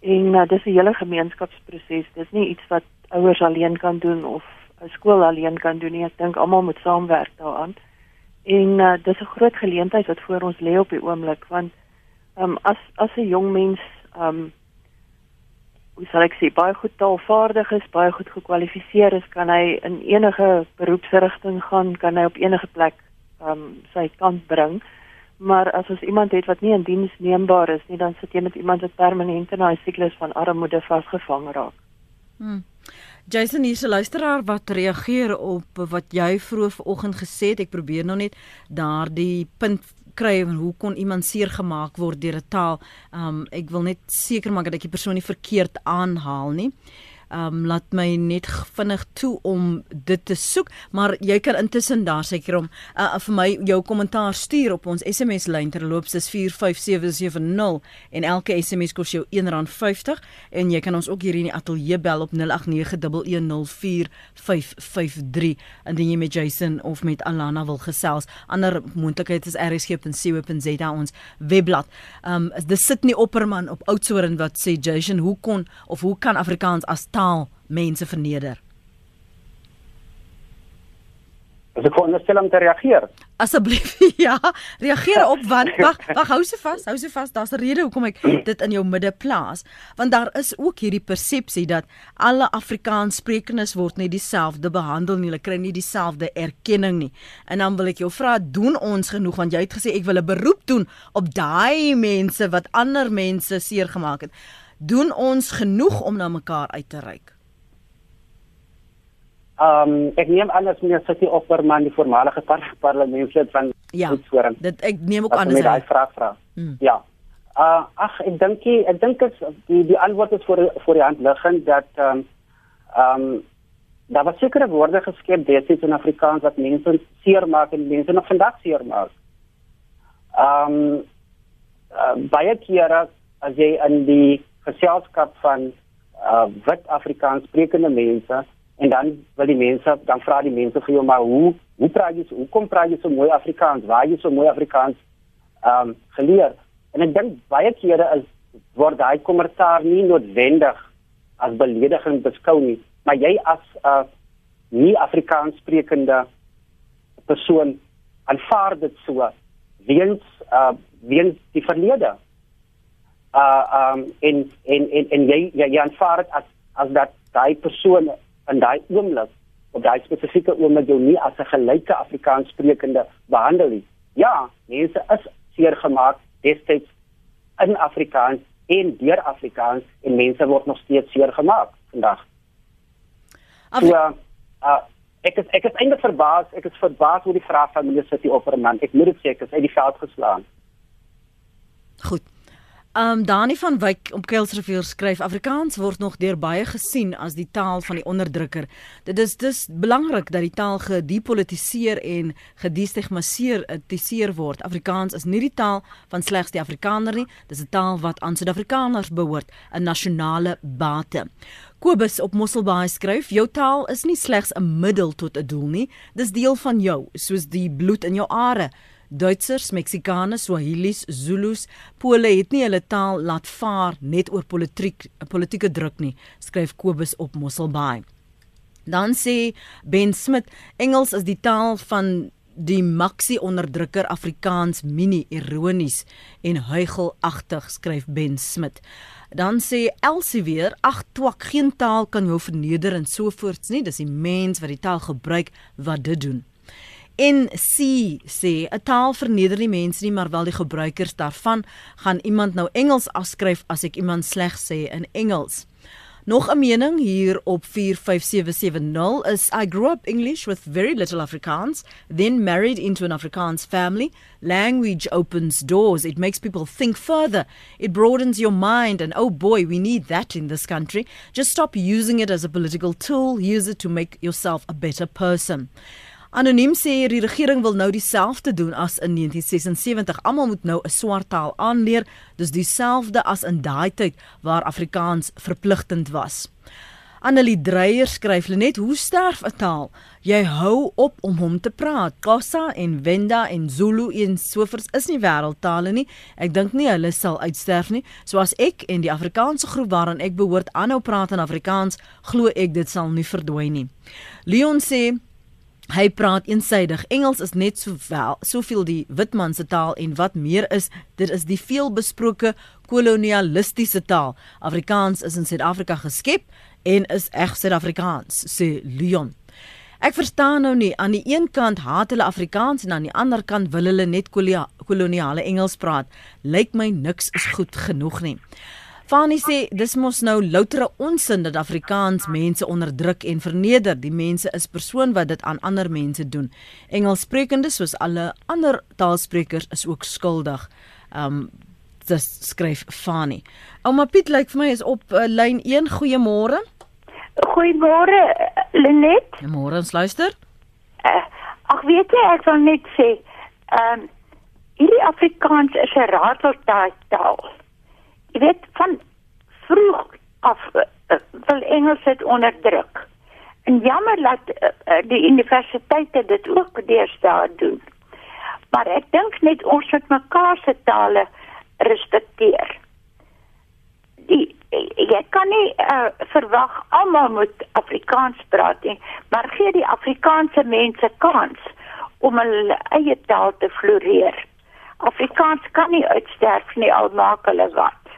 En uh, dis 'n hele gemeenskapsproses. Dis nie iets wat ouers alleen kan doen of 'n skool alleen kan doen nie. Ek dink almal moet saamwerk daaraan. En uh, dis 'n groot geleentheid wat voor ons lê op die oomblik want um, as as 'n jong mens um hoe sal ek sê baie goed taalvaardig is, baie goed gekwalifiseer is, kan hy in enige beroepsrigting gaan, kan hy op enige plek um sy kant bring maar as ons iemand het wat nie in diens neembaar is nie, dan sit jy met iemand wat permanent in 'n siklus van armoede vasgevang raak. Hmm. Jason hier se luisteraar wat reageer op wat jy vroeër vanoggend gesê het. Ek probeer nou net daardie punt kry van hoe kon iemand seer gemaak word deur 'n taal. Um ek wil net seker maak dat ek die persoon nie verkeerd aanhaal nie. Um laat my net vinnig toe om dit te soek, maar jy kan intussen daar seker om uh, vir my jou kommentaar stuur op ons SMS lyn terloops dis 45770 en elke SMS kos jou R1.50 en jy kan ons ook hier in die ateljee bel op 0891104553 indien jy met Jason of met Alana wil gesels. Ander moontlikheid is rsg.co.za ons webblad. Um dis sit nie opperman op Oudtshoorn wat sê Jason, hoe kon of hoe kan Afrikaans as taal mense verneder? As ek veronderstel om te reageer. Asseblief ja, reageer op want wag, wag hou se vas, hou se vas. Daar's 'n rede hoekom ek dit in jou midde plaas, want daar is ook hierdie persepsie dat alle Afrikaans sprekendes word net dieselfde behandel nie, hulle kry nie dieselfde erkenning nie. En dan wil ek jou vra, doen ons genoeg want jy het gesê ek wil 'n beroep doen op daai mense wat ander mense seer gemaak het. Doen ons genoeg om na mekaar uit te reik? Um ek neem aan as meneer Sitty Opperman die voormalige par parlementslid van Ja, Oudtshoorn. Dit ek neem ook as aan hy as daai hy. vraag vra. Hmm. Ja. Uh ag ek dink die- ek dink is die die antwoord is voor voor die hand liggend dat ehm um, ehm um, daar was sekere woorde geskep destyds in Afrikaans wat mense seermaak en mense nog vandag seermaak. Ehm um, uh, baie kere as jy in die geselskap van uh wit Afrikaans sprekende mense en dan wil die mense dan vra die mense vir jou maar hoe hoe praat jy hoe kom praat jy so mooi Afrikaans? Waar jy so mooi Afrikaans ehm um, geleer? En ek dink baie kere is word daai kommentaar nie noodwendig as belediging beskou nie maar jy as 'n uh, nie Afrikaans sprekende persoon aanvaar dit so weens uh weens die verlede uh um en en en, en jy jy, jy aanvaar dit as as dat daai persoon in daai oomblik op daai spesifieke oomblik jou nie as 'n gelyke Afrikaans sprekende behandel nie. Ja, mense is seer gemaak destyds in Afrikaans en deur Afrikaans en mense word nog steeds seer gemaak vandag. Afri So, uh ek is ek is eintlik verbaas, ek is verbaas oor die vraag van meneer City Opperman. Ek moet dit sê, ek is uit die veld geslaan. Goed. Um Dani van Wyk op Kuilsrivier skryf Afrikaans word nog deur baie gesien as die taal van die onderdrukker. Dit is dus belangrik dat die taal gedepolitiseer en gedestigmatiseer word. Afrikaans is nie die taal van slegs die Afrikaner nie, dis 'n taal wat aan Suid-Afrikaners behoort, 'n nasionale bate. Kobus op Mosselbaai skryf: "Jou taal is nie slegs 'n middel tot 'n doel nie, dis deel van jou, soos die bloed in jou are." Duitsers, Meksikaners, Swahilis, Zulus, Pole het nie hulle taal laat vaar net oor politiek politieke druk nie, skryf Kobus op Mosselbaai. Dan sê Ben Smit, Engels is die taal van die maxi onderdrukker Afrikaans mini ironies en huigelagtig skryf Ben Smit. Dan sê Elsie weer, ag twak, geen taal kan jou verneder en so voorts nie, dis die mens wat die taal gebruik wat dit doen. En C sê 'n taal verneder nie mense nie, maar wel die gebruikers daarvan. Gaan iemand nou Engels afskryf as ek iemand sleg sê in Engels? Nog 'n mening hier op 45770 is I grew up English with very little Afrikaans, then married into an Afrikaans family. Language opens doors. It makes people think further. It broadens your mind and oh boy, we need that in this country. Just stop using it as a political tool. Use it to make yourself a better person. Anoniem sê die regering wil nou dieselfde doen as in 1976. Almal moet nou 'n swart taal aanleer, dis dieselfde as in daai tyd waar Afrikaans verpligtend was. Annelie Dreyer skryf net hoe sterf 'n taal? Jy hou op om hom te praat. Xhosa en Venda en Zulu en sovoorts is nie wêreldtale nie. Ek dink nie hulle sal uitsterf nie. Soos ek en die Afrikaanse groep waaraan ek behoort aanhou praat in Afrikaans, glo ek dit sal nie verdwyn nie. Leon sê Hy praat eensydig. Engels is net sowel soveel die witman se taal en wat meer is, dit is die veelbesproke kolonialistiese taal. Afrikaans is in Suid-Afrika geskep en is reg Suid-Afrikaans, sê Leon. Ek verstaan nou nie, aan die een kant haat hulle Afrikaans en aan die ander kant wil hulle net kolia- koloniale Engels praat. Lyk my niks is goed genoeg nie. Fani sê dis mos nou loutere onsin dat Afrikaans mense onderdruk en verneder. Die mense is persoon wat dit aan ander mense doen. Engelssprekendes soos alle ander taalsprekers is ook skuldig. Um dis skryf Fani. Ouma Piet lyk vir my is op uh, lyn 1. Goeiemôre. Goeiemôre Lenet. Môre ons luister. Uh, ag weet jy ek wil net sê, ehm um, hierdie Afrikaans is 'n rateltaal. Jy weet van vroeg af uh, wil Engels dit onderdruk. En jammer dat uh, die universiteite dit ook deesdae doen. Maar ek dink net ons moet mekaar se tale respekteer. Die jy kan nie uh, verwag almal moet Afrikaans praat nie, maar gee die Afrikaanse mense kans om hulle eie taal te floreer. Afrikaans kan nie uitsterf nie al maak hulle wat.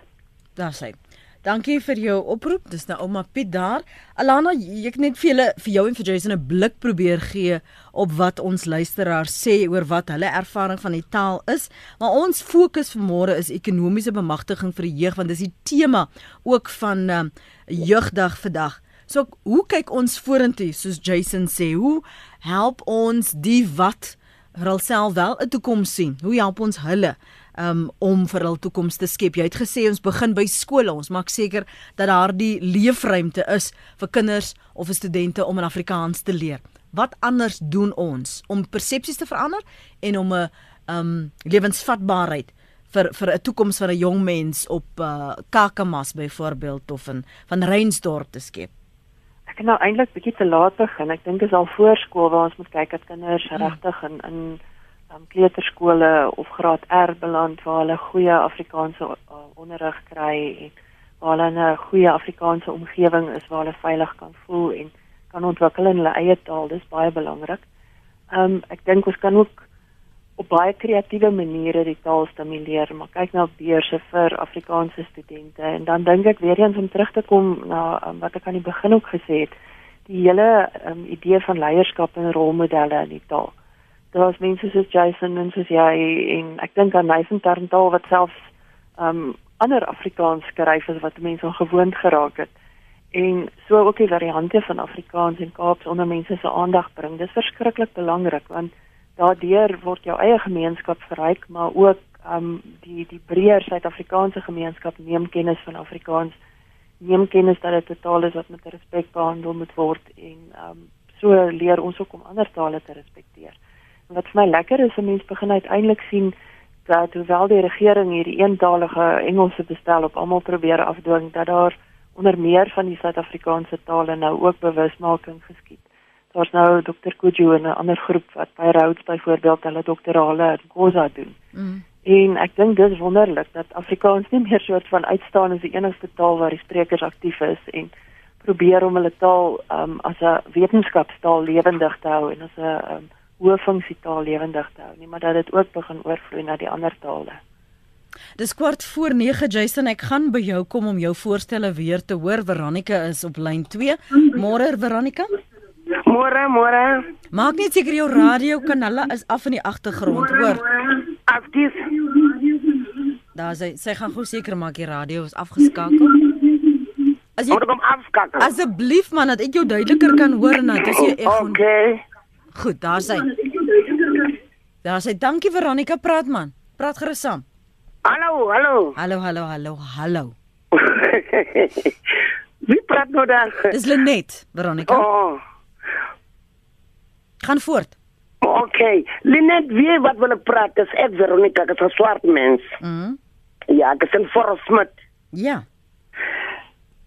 Daar sê. Dankie vir jou oproep. Dis nou ouma Piet daar. Alana, ek net vir julle vir jou en vir Jason 'n blik probeer gee op wat ons luisteraars sê oor wat hulle ervaring van die taal is. Maar ons fokus vanmôre is ekonomiese bemagtiging vir die jeug want dis die tema ook van uh, jeugdag vandag. So hoe kyk ons vorentoe soos Jason sê? Hoe help ons die wat hulself wel 'n toekoms sien? Hoe help ons hulle? Um, om vir hul toekoms te skep. Jy het gesê ons begin by skole. Ons maak seker dat daar die leefruimte is vir kinders of vir studente om in Afrikaans te leer. Wat anders doen ons om persepsies te verander en om 'n um lewensvatbaarheid vir vir 'n toekoms van 'n jong mens op uh, Kakamas byvoorbeeld of in van Reinsdorp te skep? Ek het nou eintlik bietjie te laat begin. Ek dink is al voorskool waar ons moet kyk dat kinders hmm. regtig in in um, kleuterskole of graad R beland waar hulle goeie Afrikaanse uh, onderrig kry en waar hulle in 'n goeie Afrikaanse omgewing is waar hulle veilig kan voel en kan ontwikkel in hulle eie taal. Dis baie belangrik. Ehm um, ek dink ons kan ook op baie kreatiewe maniere die taal stimuleer, maar kyk nou op beurse vir Afrikaanse studente en dan dink ek weer eens om terug te kom na um, wat ek aan die begin ook gesê het, die hele um, idee van leierskap en rolmodelle in die taal daar's mense soos Jason en soos jy en ek dink aan Nathan Tarntal wat selfs um ander Afrikaans skryf as wat mense al gewoond geraak het. En so ook die variante van Afrikaans en Kaaps onder mense se aandag bring. Dis verskriklik belangrik want daardeur word jou eie gemeenskap verryk, maar ook um die die breër Suid-Afrikaanse gemeenskap neem kennis van Afrikaans, neem kennis dat dit 'n taal is wat met respek behandel moet word en um so leer ons ook om ander tale te respekteer wat vir my lekker is, 'n mens begin uiteindelik sien dat hoewel die regering hierdie eentalige Engelse bestel op almal probeer afdwing, dat daar onder meer van die Suid-Afrikaanse tale nou ook bewusmaking geskied. Daar's nou Dr. Kuju en 'n ander groep wat by Rhodes byvoorbeeld hulle doktorale in Khoza doen. Mm. En ek dink dis wonderlik dat Afrikaans nie meer soort van uitstaan as die enigste taal waar die sprekers aktief is en probeer om hulle taal um, as 'n wetenskapstaal lewendig te hou en as 'n um, hoë funksietaal lewendig te hou nie, maar dat dit ook begin oorvloei na die ander tale. Dis kwart voor 9 Jason, ek gaan by jou kom om jou voorstelle weer te hoor. Veronica is op lyn 2. Môre Veronica? Môre, môre. Maak net seker jou radio kanalle is af in die agtergrond, hoor. Afdies. Daar sê sy gaan gou seker maak die radio is afgeskakel. As jy kom afskakel. Asseblief man, dat ek jou duideliker kan hoor en dat jy ek Okay. Goed, daar sê. Daar sê dankie Veronica, praat man. Praat gerus saam. Hallo, hallo. Hallo, hallo, hallo, hallo. Wie praat nou daar? Dis Lenet, Veronica. Oh. Gaan voort. OK. Lenet, wie wat wil praat? Dis ek Veronica, ek is 'n swart mens. Mhm. Ja, ek is 'n Forrest Ja.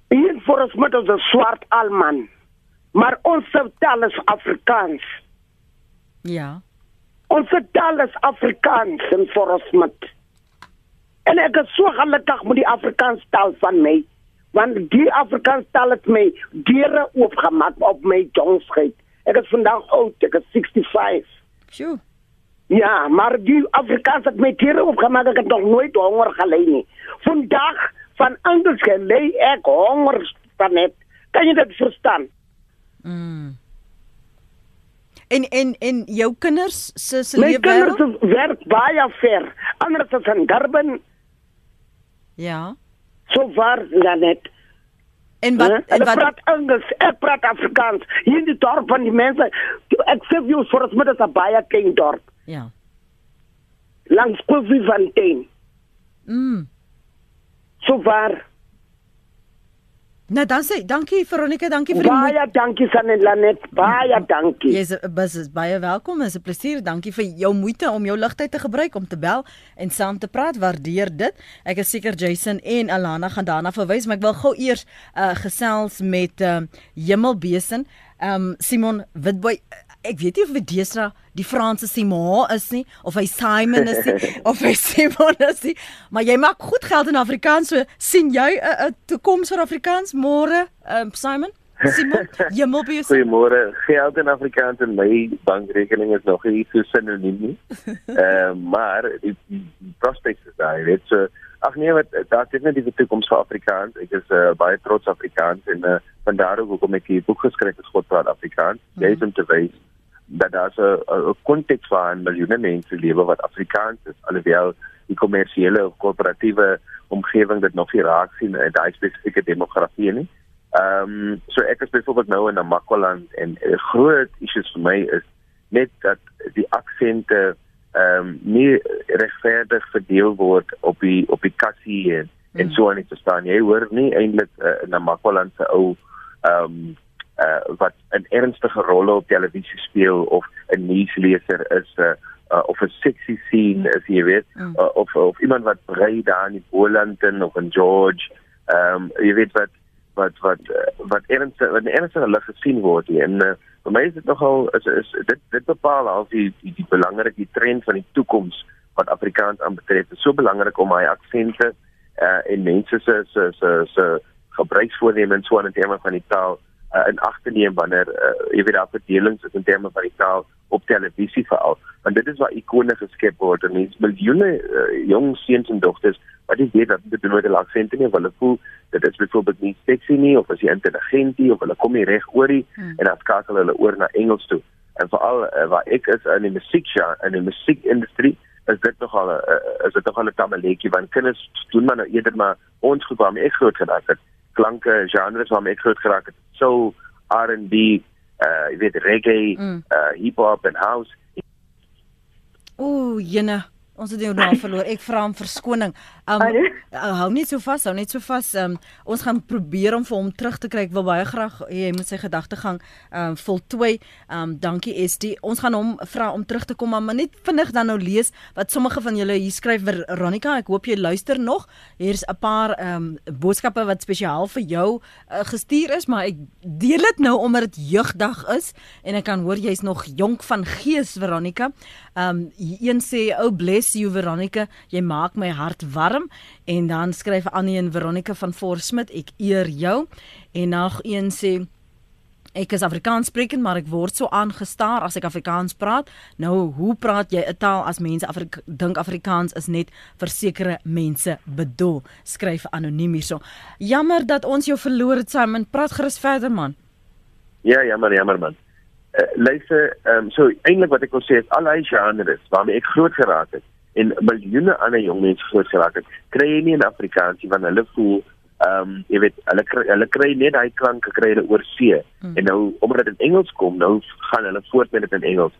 Hier Forrest is 'n swart alman. Maar ons taal is Afrikaans. Ja. Ons taal is Afrikaans en vir ons met. En ek is so gelukkig met die Afrikaans taal van my, want die Afrikaans taal het my deure oopgemaak op my jongsheid. Ek is vandag oud, ek is 65. Sjoe. Ja, maar die Afrikaans het my deure oopgemaak, ek het nog nooit honger gelei nie. Vandag van Engels gelei ek honger van net. Kan jy dit verstaan? Mm. En en en jou kinders se se lewe? My kinders werk baie ver. Anders as in Durban. Ja. So ver dan net. En wat en wat praat Engels, ek praat Afrikaans. Hier in die dorp van die mense, ek sê vir jou vir ons met 'n baie klein dorp. Ja. Langs Koffiefontein. Mm. So ver. Nou dan sê dankie Veronica, dankie vir die Baie dankie Sanelanet, baie dankie. Jy's bus is baie welkom. Is 'n plesier. Dankie vir jou moeite om jou ligtyd te gebruik om te bel en saam te praat. Waardeer dit. Ek is seker Jason en Alana gaan daarna verwys, maar ek wil gou eers uh gesels met uh Hemelbesen. Um Simon Witboy ek weet nie of dit Desra die Franse Simon is nie of hy Simon is nie of hy Simon is nie, maar jy maak goed geld in Afrikaans. So sien jy 'n 'n toekoms vir Afrikaans môre, um, Simon? Simon, Hemelbesen. Goeiemôre. Geld in Afrikaans in my bankrekening is nog nie so sinoniem nie. Ehm uh, maar die, die, die prospects is daar, jy weet so Ag nee, wat daar is net die toekoms vir Afrikaans. Ek is uh, baie trots Afrikaans en uh, van daar ook hoekom ek hier boek geskryf het God praat Afrikaans. Jy is om te wys dat daar 'n 'n konteks van miljoene mense lewe wat Afrikaans is alhoewel die kommersiële of korporatiewe omgewing dit nog nie raak sien in daai spesifieke demografie nie. Ehm um, so ek is byvoorbeeld nou in Namakwaland en 'n groot issue vir my is net dat die aksente ehm um, nie regverdig verdeel word op die op die kassie en mm. en so aan te staan. Jy hoor nie eintlik uh, in Namakwaland se ou ehm um, uh, wat 'n ernstige rol op televisie speel of 'n nuusleser is 'n uh, uh, of 'n sexy scene as jy weet mm. uh, of of iemand wat brei daar in Bolanten of in George ehm um, jy weet wat wat wat uh, wat ernstig wat ernstige lig gesien word hier en uh, vir my is dit nogal is is dit dit bepaal al die die, die belangrike die trend van die toekoms wat Afrikaans aanbetref. Dit is so belangrik om hy aksente uh, en mense se se se se gebruiksvoornemens so aan in terme van die taal uh, in ag te neem wanneer uh, jy weet daar verdelings is in terme van die taal op televisie veral want dit is waar ikone geskep word en mens miljoene uh, jong seuns en dogters wat jy weet dat dit doen met 'n aksent nie hulle voel dit is byvoorbeeld nie sexy nie of as jy intelligent is of hulle kom nie reg oor nie hmm. en dan skakel hulle oor na Engels toe en veral uh, waar ek is in die musiek in die musiekindustrie is dit nog al 'n uh, is dit nog al 'n tamaletjie want kinders doen maar nou eerder maar ons goed waarmee ek groot geraak het klanke genres waarmee ek groot geraak het. Soul R&B uh jy weet reggae mm. uh hip hop en house. Ooh, jene, ons het jou nou verloor. Ek vra om verskoning. Um hou net so vas, hou net so vas. Um ons gaan probeer om vir hom terug te kry. Ek wil baie graag hê hy moet sy gedagtegang um voltooi. Um dankie SD. Ons gaan hom vra om terug te kom, maar net vinnig dan nou lees wat sommige van julle hier skryf vir Ronika. Ek hoop jy luister nog. Hier's 'n paar um boodskappe wat spesiaal vir jou uh, gestuur is, maar ek deel dit nou omdat dit jeugdag is en ek kan hoor jy's nog jonk van gees, Veronica. Um een sê, "Oh bless you Veronica, jy maak my hart warm." En dan skryf Annie en Veronica van Forsmit, "Ek eer jou." En nog een sê, "Ek is Afrikaans sprekend, maar ek word so aangestaar as ek Afrikaans praat. Nou, hoe praat jy 'n taal as mense Afrika dink Afrikaans is net vir sekere mense bedoel?" Skryf anoniem hierso. Jammer dat ons jou verloor het, Simon. Praat gerus verder man. Ja, jammer, jammer man uh, luister, ehm um, so eintlik wat ek wil sê is al hy genres waarmee ek groot geraak het en miljoene ander jong mense groot geraak het, kry jy nie in Afrikaans nie want hulle voel ehm um, jy weet hulle kry, hulle kry net daai klanke kry hulle oor see hmm. en nou omdat dit in Engels kom, nou gaan hulle voort met dit in Engels.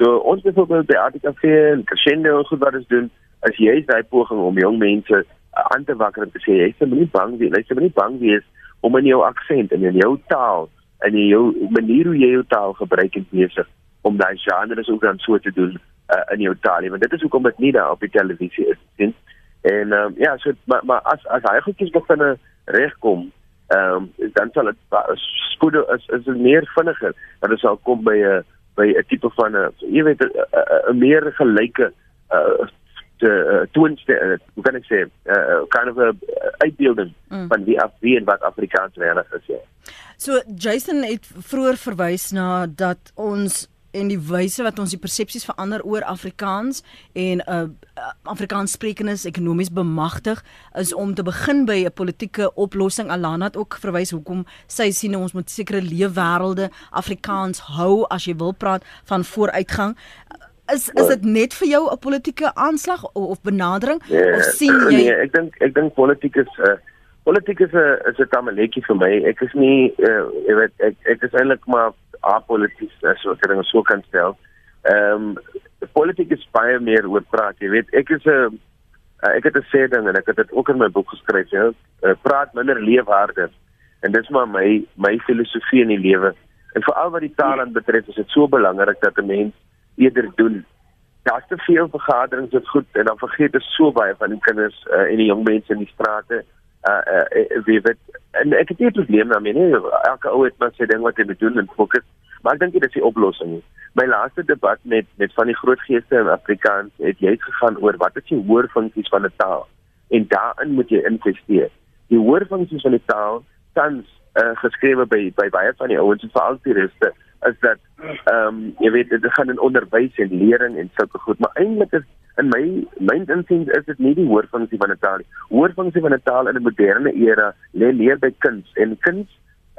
So ons byvoorbeeld by ATKV en Crescendo en goed wat ons doen, as jy daai poging om jong mense uh, aan te wakker en te sê jy is nie bang wees, jy is nie bang wees om in jou aksent en in jou taal en jy jou manier hoe jy jou taal gebruik en besig om daai genres ook dan so te doen uh, in jou taal. Want dit is hoekom dit nie daar op die televisie is nie. En um, ja, so maar maar as as hy goedjies begin regkom, ehm um, dan sal dit spoedig is is meer vinniger. Dat dit sal kom by 'n by 'n tipe van 'n jy weet 'n meer gelyke uh, uh, toonste uh, hoe kan ek sê 'n uh, kind of 'n uitbeelding mm. van wie af wie en wat Afrikaans regtig is ja. So Jason het vroeër verwys na dat ons en die wyse wat ons die persepsies verander oor Afrikaans en 'n uh, Afrikaans sprekendes ekonomies bemagtig is om te begin by 'n politieke oplossing. Alana het ook verwys hoekom sy sien ons moet sekere leefwêrelde Afrikaans hou as jy wil praat van vooruitgang is is dit net vir jou 'n politieke aanslag of benadering nee, of sien jy Nee, ek dink ek dink politiek is 'n uh, politiek is 'n is 'n tamaletjie vir my. Ek is nie uh, jy weet ek ek is eintlik maar apolities as so ek dit so kan stel. Ehm um, politiek is baie meer oor praat. Jy weet, ek is 'n uh, ek het 'n sê ding en ek het dit ook in my boek geskryf, jy weet, uh, praat minder leef harder. En dis maar my my filosofie in die lewe. En veral wat die taal aan betref, is dit so belangrik dat 'n mens eerder doen. Daar's te veel vergaderings wat goed en dan vergeet jy so baie van die kinders uh, en die jong mense in die strate. Uh uh wie weet en ek het nie 'n probleem daarmee nie. Elke ou het maar sy ding wat hy moet doen en fokus. Maar ek dink dit is die oplossing. My laaste debat met met van die groot geeste in Afrikaans het jy gegaan oor wat is die hoër funksies van 'n taal en daarin moet jy investeer. Die hoër funksies van die taal tans uh, geskrewe by by baie van die ouens en veral die reste is dat ehm um, jy weet dit gaan in onderwys en lering en sulke goed, maar eintlik is in my my insiens is dit nie die hoër funksie van 'n taal nie. Hoër funksie van 'n taal in 'n moderne era lê meer by kuns en kuns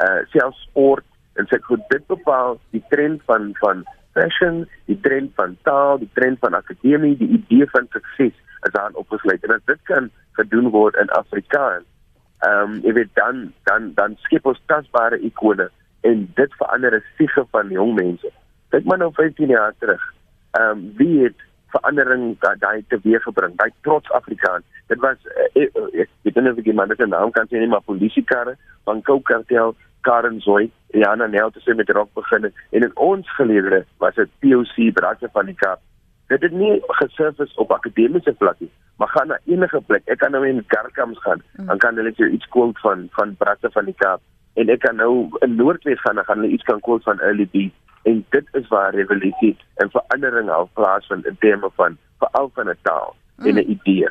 uh selfs sport en sê goed dit bepaal die trend van van fashion, die trend van taal, die trend van akademie, die idee van sukses is daar opgesluit en as dit kan gedoen word in Afrikaans ehm um, jy weet dan dan dan skep ons tasbare ikone en dit verander die siege van jong mense. Kyk maar nou 15 jaar terug. Ehm um, wie het verandering daai teweeg gebring? Daai trots Afrikaans. Dit was uh, ek weet nie of ek iemand se naam kan sê nie, maar polisiekarre van Koukartel, Karen Zoy, Jana Nel te sê met rock begin en in ons geleedere was dit POC Bradse van die Kaap. Dit het nie gesurfis op akademiese vlak nie, maar gaan na enige plek. Ek kan nou in Karkams gaan, mm. dan kan hulle iets quote van van Bradse van die Kaap en ek kan nou in Noordwes gaan, dan gaan hulle iets kan quote van Early B en dit is waar revolusie en verandering al plaasvind in terme van veral van 'n taal mm. en 'n idee.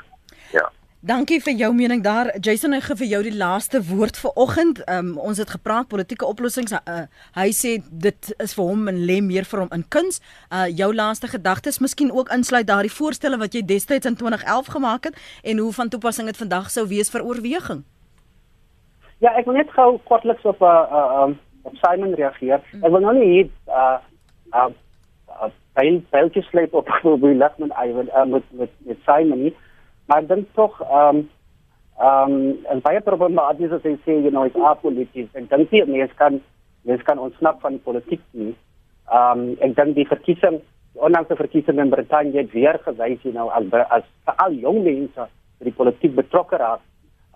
Ja. Dankie vir jou mening daar. Jason, ek gee vir jou die laaste woord vir oggend. Um, ons het gepraat politieke oplossings. Uh, hy sê dit is vir hom en lê meer vir hom in kuns. Uh, jou laaste gedagtes miskien ook insluit daardie voorstelle wat jy destyds in 2011 gemaak het en hoe van toepassing dit vandag sou wees vir oorweging. Ja, ek wil net gou kortliks op 'n uh, uh, um, op Simon reageer. Ek wil nou nie hier uh uh, uh baie baie sleep op op wie laat men I wil uh, met met met Simon nie maar dan tog ehm um, ehm um, en baie problematies as jy sê you know it's apolitisch en dan sien mens kan mens kan ontsnap van die politiek nie. Ehm um, ek dink die verkiesing ondanks die verkiesing in Brittanje het weer gewys you know as as al jong mense by die politiek betrokke raak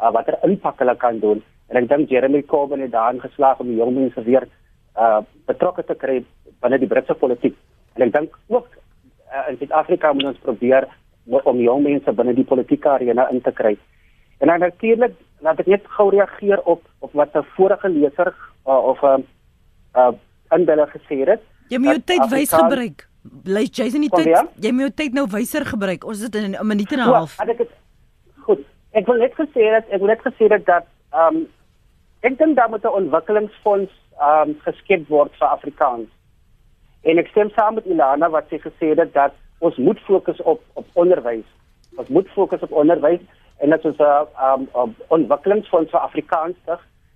uh, wat er impak hulle kan doen. En ek dink Jeremy Corbyn het daarin geslaag om die jong mense weer uh, betrokke te kry binne die Britse politiek. En ek dink ook uh, in Suid-Afrika moet ons probeer om jong mense binne die politieke arena in te kry. En dan natuurlik laat ek net gou reageer op op wat 'n vorige leser uh, of 'n uh, uh, inbeller gesê het. Jy moet jou tyd wys gebruik. Bly Jason nie tyd. Jy moet jou tyd nou wyser gebruik. Ons het in 'n minuut en 'n half. Ja, ek het goed. Ek wil net gesê dat ek wil net gesê dat dat ehm um, ek dink daar moet 'n ontwikkelingsfonds ehm um, geskep word vir Afrikaans. En ek stem saam met Ilana wat sy gesê het dat ons moet fokus op op onderwys. Ons moet fokus op onderwys en dit is 'n um, um, ontwikkelingsfonds vir Afrikaans.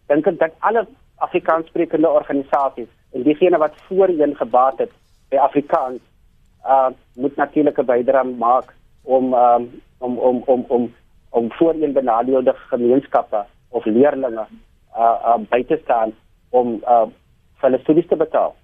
Dink ek dat alle Afrikaanssprekende organisasies en diegene wat voorheen gebaat het by Afrikaans uh moet natuurlike bydrae maak om um, om om om om om voorheen benadeelde gemeenskappe of leerders uh, uh by te staan om uh vir hulle studies te betaal.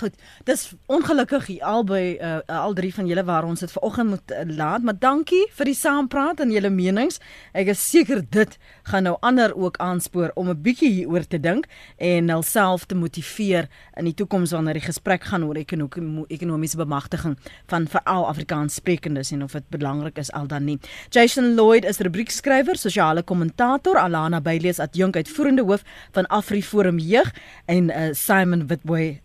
Goed. Dis ongelukkig albei uh, al drie van julle waar ons dit vanoggend moet uh, laat, maar dankie vir die saampraat en julle menings. Ek is seker dit gaan nou ander ook aanspoor om 'n bietjie hieroor te dink en hulself te motiveer in die toekoms wanneer die gesprek gaan oor ekonomiese bemagtiging van veral Afrikaans sprekendes en of dit belangrik is al dan nie. Jason Lloyd is rubriekskrywer, sosiale kommentator, Alana Bailey is adjunk uitvoerende hoof van AfriForum Jeug en uh, Simon Witboy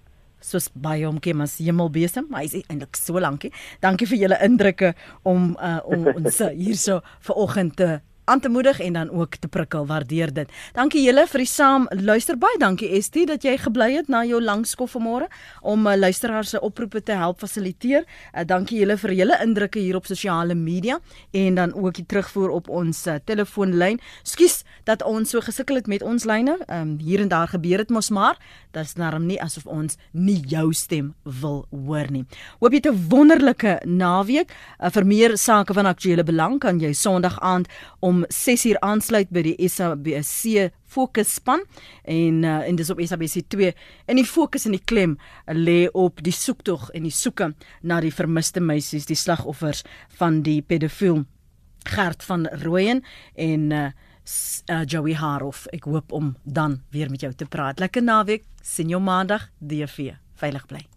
soos baie hom ken as hemelbesem, maar hy is eintlik so lankie. Dankie vir julle indrukke om uh, om ons hierso ver oggend te aan te moedig en dan ook te prikkel. Waardeer dit. Dankie julle vir die saam luister baie. Dankie Estie dat jy gebly het na jou lang skof vanmôre om uh, luisteraars se oproepe te help fasiliteer. Uh, dankie julle vir julle indrukke hier op sosiale media en dan ook die terugvoer op ons uh, telefoonlyn. Skus dat ons so gesukkel het met ons lyne. Um, hier en daar gebeur dit mos maar. Dit is narm nie asof ons nie jou stem wil hoor nie. Hoop jy 'n wonderlike naweek. Uh, vir meer sake van aktuële belang kan jy Sondag aand om om 6uur aansluit by die SABC fokusspan en uh, en dis op SABC 2 en die fokus en die klem lê op die soektog en die soeke na die vermiste meisies die slagoffers van die pedofiel Gert van Rooyen en uh, uh, Joey Harof. Ek hoop om dan weer met jou te praat. Lekker naweek. Sien jou maandag DV. Veilig bly.